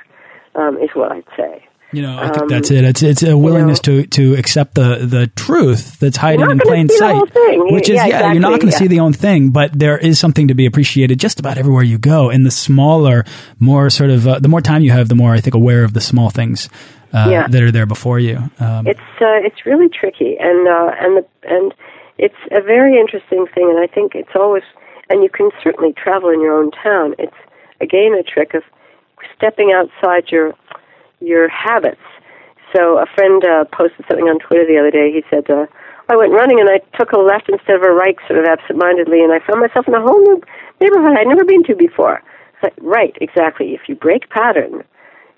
um, is what I'd say. You know, I think that's it. It's it's a willingness Um, you know, to to accept the the truth that's hiding in plain sight. Which is Yeah, yeah, you're not going to see the own thing, but there is something to be appreciated just about everywhere you go. And the smaller, more sort of uh, the more time you have, the more I think aware of the small things uh, Yeah. that are there before you. Um, it's uh, it's really tricky, and uh, and the, and it's a very interesting thing, and I think it's always, and you can certainly travel in your own town. It's again a trick of stepping outside your your habits. So a friend uh, posted something on Twitter the other day. He said, uh, "I went running and I took a left instead of a right, sort of absentmindedly, and I found myself in a whole new neighborhood I'd never been to before." Right, exactly. If you break pattern,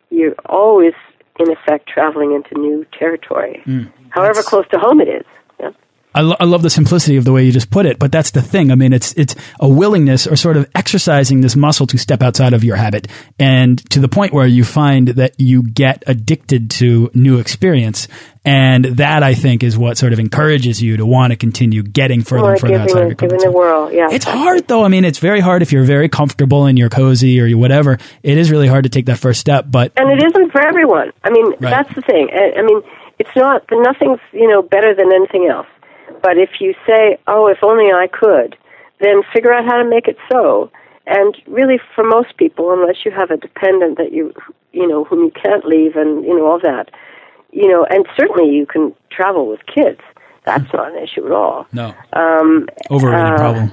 you're always in effect traveling into new territory, however close to home it is. Yeah. I, lo- I love the simplicity of the way you just put it, but that's the thing. I mean, it's it's a willingness or sort of exercising this muscle to step outside of your habit, and to the point where you find that you get addicted to new experience, and that I think is what sort of encourages you to want to continue getting further Well, and further outside of your comfort the zone. world, yeah. It's hard though. I mean, it's very hard if you're very comfortable and you're cozy or you whatever. It is really hard to take that first step, but and it isn't for everyone. I mean, Right. that's the thing. I, I mean, it's not. Nothing's you know better than anything else. But if you say, "Oh, if only I could," then figure out how to make it so. And really, for most people, unless you have a dependent that you you know whom you can't leave, and you know all that, you know, and certainly you can travel with kids. That's not an issue at all. no, Um, overrated uh, problem.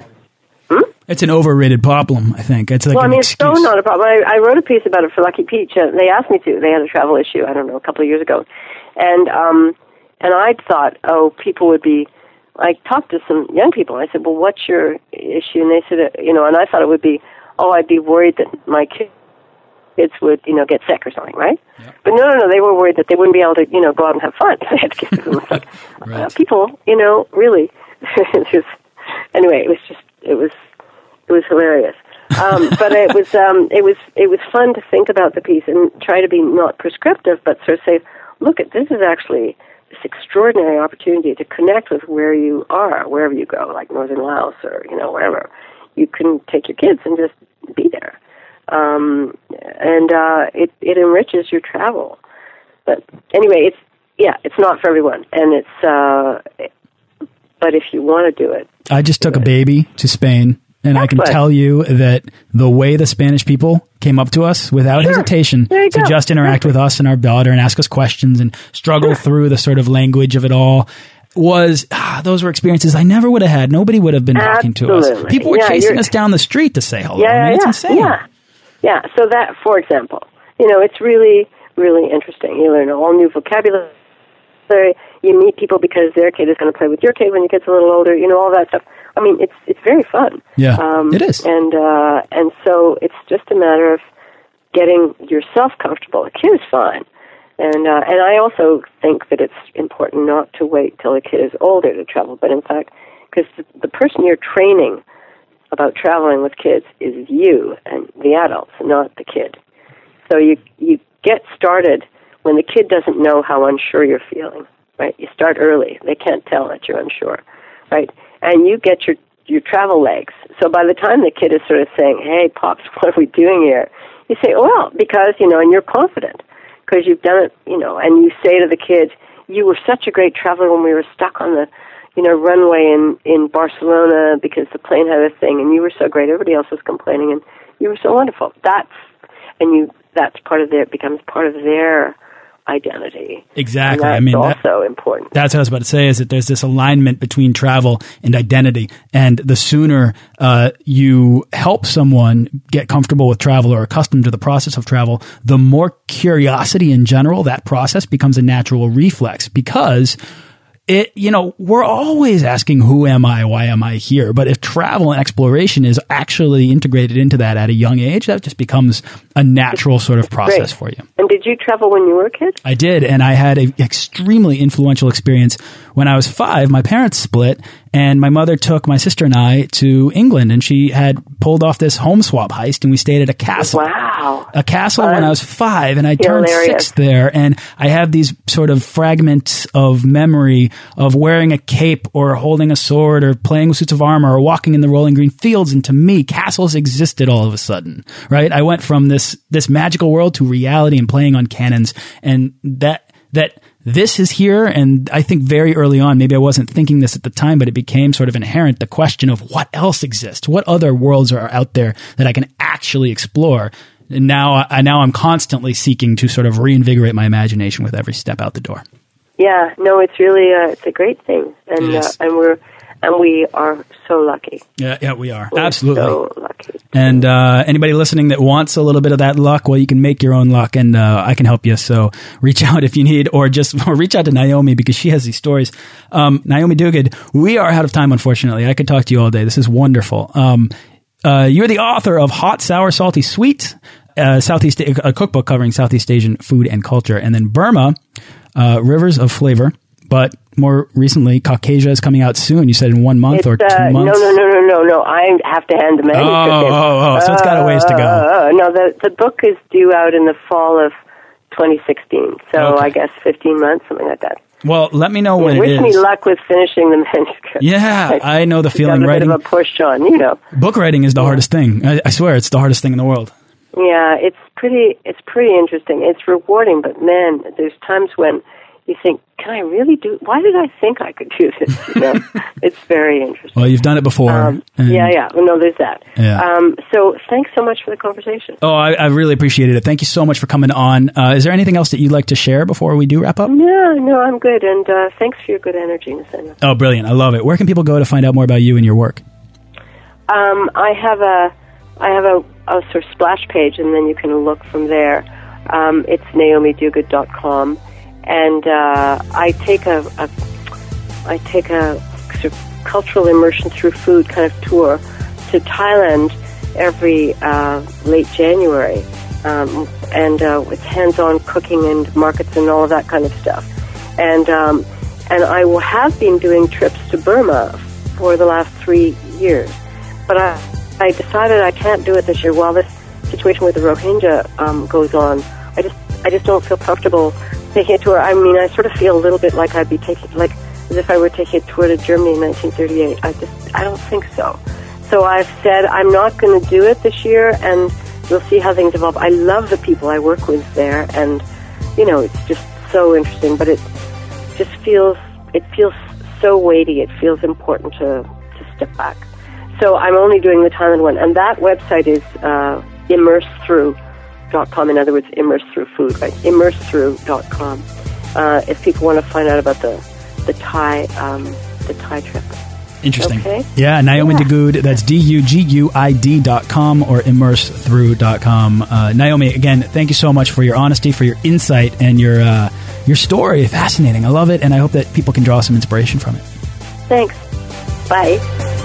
It's an overrated problem. I think it's like well, I an mean, it's so not a problem. I, I wrote a piece about it for Lucky Peach. And they asked me to. They had a travel issue. I don't know, a couple of years ago, and um, and I thought, oh, people would be. I talked to some young people. I said, well, what's your issue? And they said, uh, you know, and I thought it would be, oh, I'd be worried that my ki- kids would, you know, get sick or something, right? But no, no, no. They were worried that they wouldn't be able to, you know, go out and have fun. they had kids. And it's like, Right. uh, people, you know, really. Was- anyway, it was just, it was it was hilarious. Um, but it was um, it was it was fun to think about the piece and try to be not prescriptive, but sort of say, look, at this is actually this extraordinary opportunity to connect with where you are, wherever you go, like Northern Laos or you know wherever. You can take your kids and just be there, um, and uh, it it enriches your travel. But anyway, it's yeah, it's not for everyone, and it's. Uh, but if you want to do it, I just took a baby to Spain, and I can tell you that the way the Spanish people came up to us without Sure. hesitation to go. just interact with us and our daughter and ask us questions and struggle through the sort of language of it all was ah, those were experiences I never would have had. Nobody would have been talking to us. People were Yeah, chasing us down the street to say hello. Yeah, I mean, it's yeah, insane. yeah, yeah. So that, for example, you know, it's really, really interesting. You learn a whole new vocabulary. You meet people because their kid is going to play with your kid when your kid's a little older. You know, all that stuff. I mean, it's it's very fun. Yeah, um, it is. and uh, and so it's just a matter of getting yourself comfortable. The kid is fine. And uh, and I also think that it's important not to wait till the kid is older to travel, but in fact, because the, the person you're training about traveling with kids is you and the adults, not the kid. So you you get started when the kid doesn't know how unsure you're feeling, right? You start early; they can't tell that you're unsure, right? And you get your your travel legs. So by the time the kid is sort of saying, "Hey, pops, what are we doing here?" You say, "Well, because you know," and you're confident because you've done it, you know, and you say to the kids, "You were such a great traveler when we were stuck on the, you know, runway in in Barcelona because the plane had a thing, and you were so great. Everybody else was complaining, and you were so wonderful." That's and you that's part of their becomes part of their identity. Exactly. That's I mean, that- also important. That's what I was about to say. Is that there's this alignment between travel and identity, and the sooner uh, you help someone get comfortable with travel or accustomed to the process of travel, the more curiosity in general that process becomes a natural reflex because. It, you know, we're always asking, who am I? Why am I here? But if travel and exploration is actually integrated into that at a young age, that just becomes a natural sort of process for you. And did you travel when you were a kid? I did, and I had an extremely influential experience when I was five. My parents split, And my mother took my sister and I to England, and she had pulled off this home swap heist, and we stayed at a castle. Wow. A castle Fun. when I was five, and I turned six there, and I have these sort of fragments of memory of wearing a cape or holding a sword or playing with suits of armor or walking in the rolling green fields. And to me, castles existed all of a sudden, right? I went from this this magical world to reality and playing on cannons, and that that this is here. And I think very early on, maybe I wasn't thinking this at the time, but it became sort of inherent the question of what else exists, what other worlds are out there that I can actually explore. And now, I now I'm constantly seeking to sort of reinvigorate my imagination with every step out the door. Yeah, no, it's really uh, it's a great thing, and Yes. uh, and we're and we are so lucky. Yeah, yeah, we are We're absolutely. so lucky. And uh, anybody listening that wants a little bit of that luck, well, you can make your own luck, and uh, I can help you. So reach out if you need, or just or reach out to Naomi because she has these stories. Um, Naomi Duguid, we are out of time, unfortunately. I could talk to you all day. This is wonderful. Um, uh, you're the author of Hot, Sour, Salty, Sweet, uh, Southeast a cookbook covering Southeast Asian food and culture, and then Burma, uh, Rivers of Flavor. But more recently, Caucasia is coming out soon. You said in one month It's, or two uh, no, months. no, no, no, no, no. I have to hand the manuscript Oh, in. oh, oh, so it's got a ways to go. Uh, no, the the book is due out in the fall of 2016. So Okay. I guess 15 months, something like that. Well, let me know when Wish it me luck with finishing the manuscript. Yeah, I know the feeling. A Writing bit of a push on, you know. book writing is the hardest thing. I, I swear, it's the hardest thing in the world. Yeah, it's pretty. It's pretty interesting. It's rewarding, but man, there's times when you think, "Can I really do? Why did I think I could do this?" You know, it's very interesting. Well, you've done it before. Um, yeah, yeah. Well, no, there's that. Yeah. Um, so, thanks so much for the conversation. Oh, I, I really appreciated it. Thank you so much for coming on. Uh, is there anything else that you'd like to share before we do wrap up? No, no, I'm good, and uh, thanks for your good energy, Nathaniel. Oh, brilliant! I love it. Where can people go to find out more about you and your work? Um, I have a, I have a, a sort of splash page, and then you can look from there. Um, it's naomiduguid.com, and uh, I take a, a, I take a sort of cultural immersion through food kind of tour to Thailand every uh, late January, um, and uh, it's hands-on cooking and markets and all of that kind of stuff. And um, and I will have been doing trips to Burma for the last three years, but I I decided I can't do it this year while this situation with the Rohingya um, goes on. I just I just don't feel comfortable taking a tour. I mean, I sort of feel a little bit like I'd be taking like as if I were taking a tour to Germany in 1938. I just I don't think so. So I've said I'm not going to do it this year, and we'll see how things evolve. I love the people I work with there, and you know, it's just so interesting. But it just feels it feels so weighty. It feels important to to step back. So I'm only doing the Thailand one, and that website is uh, immersethrough.com. In other words, immerse through food, right? Immersethrough.com. Uh, if people want to find out about the the Thai um, the Thai trip. Interesting. Okay. Yeah, Naomi Yeah. That's D U G U I D dot com or immersethrough.com. Uh, Naomi, again, thank you so much for your honesty, for your insight, and your uh, your story. Fascinating. I love it, and I hope that people can draw some inspiration from it. Thanks. Bye.